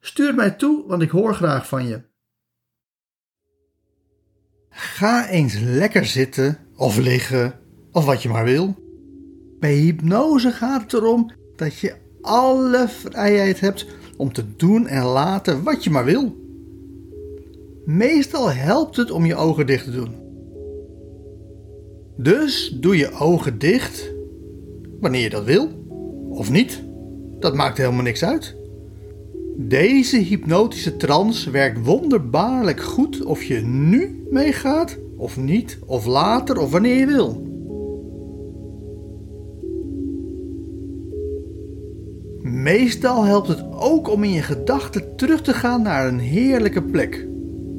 stuur mij toe, want ik hoor graag van je. Ga eens lekker zitten of liggen of wat je maar wil. Bij hypnose gaat het erom dat je alle vrijheid hebt om te doen en laten wat je maar wil. Meestal helpt het om je ogen dicht te doen. Dus doe je ogen dicht wanneer je dat wil of niet. Dat maakt helemaal niks uit. Deze hypnotische trance werkt wonderbaarlijk goed of je nu meegaat of niet, of later of wanneer je wil. Meestal helpt het ook om in je gedachten terug te gaan naar een heerlijke plek.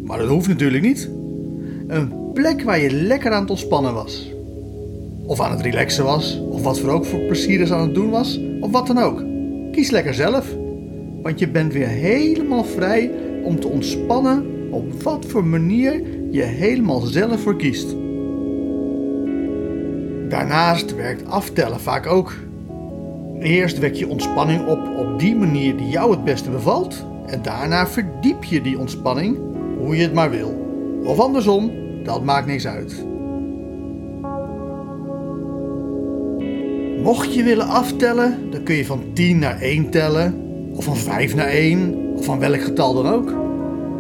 Maar dat hoeft natuurlijk niet. Een plek waar je lekker aan het ontspannen was. Of aan het relaxen was, of wat voor ook voor plezier is aan het doen was, of wat dan ook. Kies lekker zelf, want je bent weer helemaal vrij om te ontspannen op wat voor manier je helemaal zelf voor kiest. Daarnaast werkt aftellen vaak ook. Eerst wek je ontspanning op op die manier die jou het beste bevalt en daarna verdiep je die ontspanning hoe je het maar wil. Of andersom, dat maakt niks uit. Mocht je willen aftellen, dan kun je van 10 naar 1 tellen, of van 5 naar 1, of van welk getal dan ook.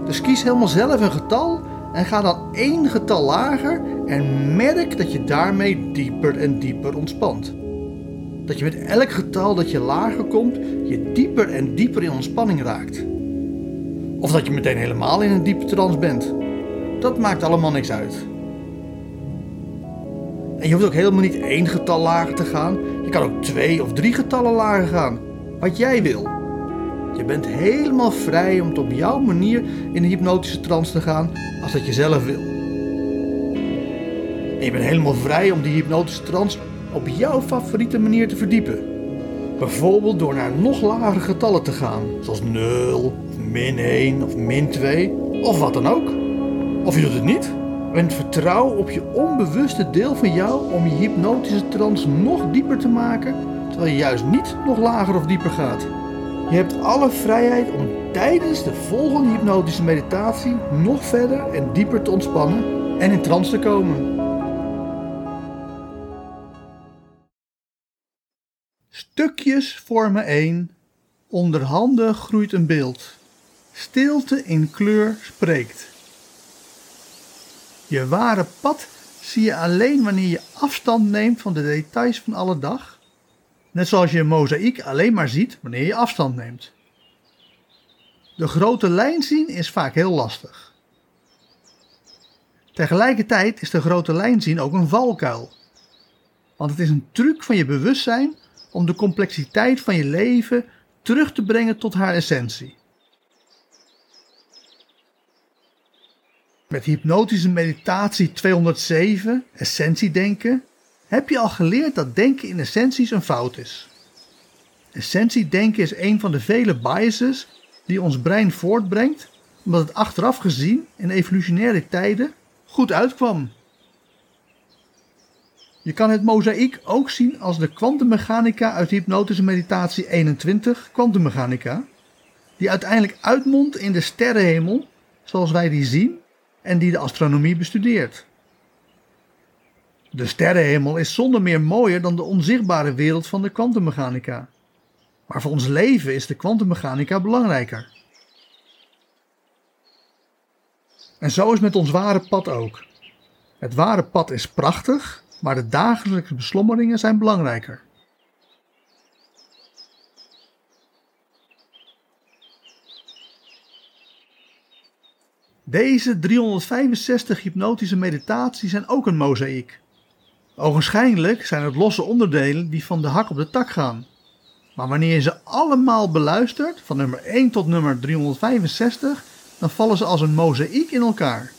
Dus kies helemaal zelf een getal en ga dan één getal lager en merk dat je daarmee dieper en dieper ontspant. Dat je met elk getal dat je lager komt, je dieper en dieper in ontspanning raakt. Of dat je meteen helemaal in een diepe trance bent. Dat maakt allemaal niks uit. En je hoeft ook helemaal niet één getal lager te gaan. Je kan ook twee of drie getallen lager gaan. Wat jij wil. Je bent helemaal vrij om op jouw manier in een hypnotische trance te gaan als dat je zelf wil. En je bent helemaal vrij om die hypnotische trance op jouw favoriete manier te verdiepen. Bijvoorbeeld door naar nog lagere getallen te gaan, zoals 0, of min 1 of min 2, of wat dan ook. Of je doet het niet. En vertrouw op je onbewuste deel van jou om je hypnotische trance nog dieper te maken, terwijl je juist niet nog lager of dieper gaat. Je hebt alle vrijheid om tijdens de volgende hypnotische meditatie nog verder en dieper te ontspannen en in trance te komen. Stukjes vormen één, onder handen groeit een beeld. Stilte in kleur spreekt. Je ware pad zie je alleen wanneer je afstand neemt van de details van alle dag Net zoals je een mozaïek alleen maar ziet wanneer je afstand neemt. De grote lijn zien is vaak heel lastig. Tegelijkertijd is de grote lijn zien ook een valkuil. Want het is een truc van je bewustzijn om de complexiteit van je leven terug te brengen tot haar essentie. Met hypnotische meditatie 207, essentiedenken, heb je al geleerd dat denken in essenties een fout is. Essentiedenken is een van de vele biases die ons brein voortbrengt, omdat het achteraf gezien in evolutionaire tijden goed uitkwam. Je kan het mozaïek ook zien als de kwantummechanica uit hypnotische meditatie 21, kwantummechanica, die uiteindelijk uitmondt in de sterrenhemel zoals wij die zien en die de astronomie bestudeert. De sterrenhemel is zonder meer mooier dan de onzichtbare wereld van de kwantummechanica. Maar voor ons leven is de kwantummechanica belangrijker. En zo is met ons ware pad ook. Het ware pad is prachtig, maar de dagelijkse beslommeringen zijn belangrijker. Deze 365 hypnotische meditaties zijn ook een mozaïek. Ogenschijnlijk zijn het losse onderdelen die van de hak op de tak gaan. Maar wanneer je ze allemaal beluistert, van nummer 1 tot nummer 365, dan vallen ze als een mozaïek in elkaar.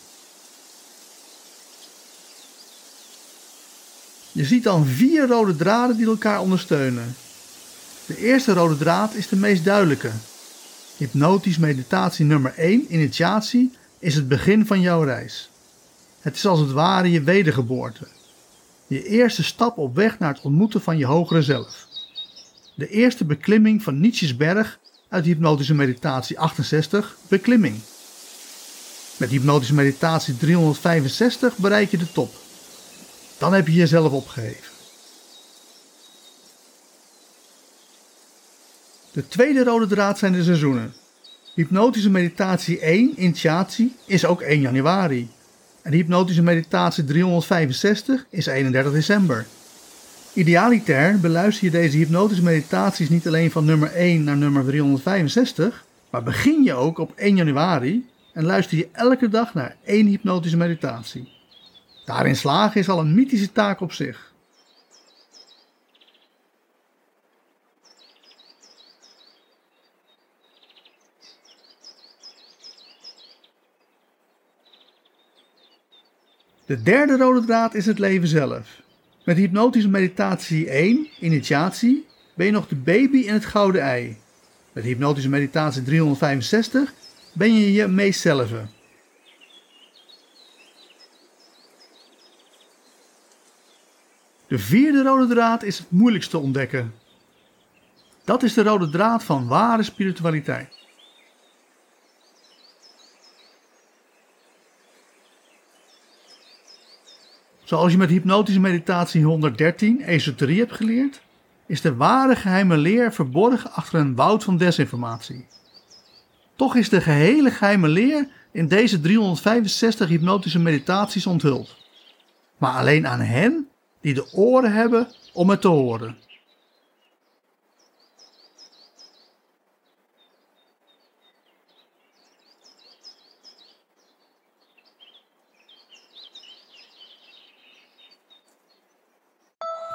Je ziet dan vier rode draden die elkaar ondersteunen. De eerste rode draad is de meest duidelijke. Hypnotisch meditatie nummer 1, initiatie, is het begin van jouw reis. Het is als het ware je wedergeboorte. Je eerste stap op weg naar het ontmoeten van je hogere zelf. De eerste beklimming van Nietzsche's berg uit hypnotische meditatie 68, beklimming. Met hypnotische meditatie 365 bereik je de top. Dan heb je jezelf opgeheven. De tweede rode draad zijn de seizoenen. Hypnotische meditatie 1, initiatie, is ook 1 januari. En hypnotische meditatie 365 is 31 december. Idealiter beluister je deze hypnotische meditaties niet alleen van nummer 1 naar nummer 365, maar begin je ook op 1 januari en luister je elke dag naar één hypnotische meditatie. Daarin slagen is al een mythische taak op zich. De derde rode draad is het leven zelf. Met hypnotische meditatie 1, initiatie, ben je nog de baby in het gouden ei. Met hypnotische meditatie 365 ben je je meest zelf. De vierde rode draad is het moeilijkste ontdekken. Dat is de rode draad van ware spiritualiteit. Zoals je met hypnotische meditatie 113 esoterie hebt geleerd, is de ware geheime leer verborgen achter een woud van desinformatie. Toch is de gehele geheime leer in deze 365 hypnotische meditaties onthuld. Maar alleen aan hen die de oren hebben om het te horen.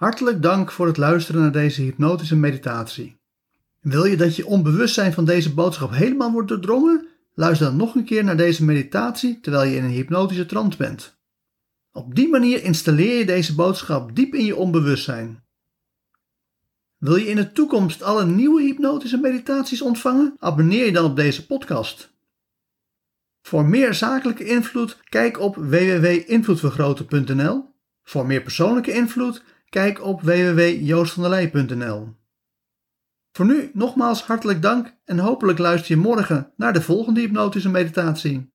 Hartelijk dank voor het luisteren naar deze hypnotische meditatie. Wil je dat je onbewustzijn van deze boodschap helemaal wordt doordrongen? Luister dan nog een keer naar deze meditatie terwijl je in een hypnotische trance bent. Op die manier installeer je deze boodschap diep in je onbewustzijn. Wil je in de toekomst alle nieuwe hypnotische meditaties ontvangen? Abonneer je dan op deze podcast. Voor meer zakelijke invloed, kijk op www.invloedvergroten.nl. Voor meer persoonlijke invloed, kijk op www.joostvandelij.nl. Voor nu nogmaals hartelijk dank en hopelijk luister je morgen naar de volgende hypnotische meditatie.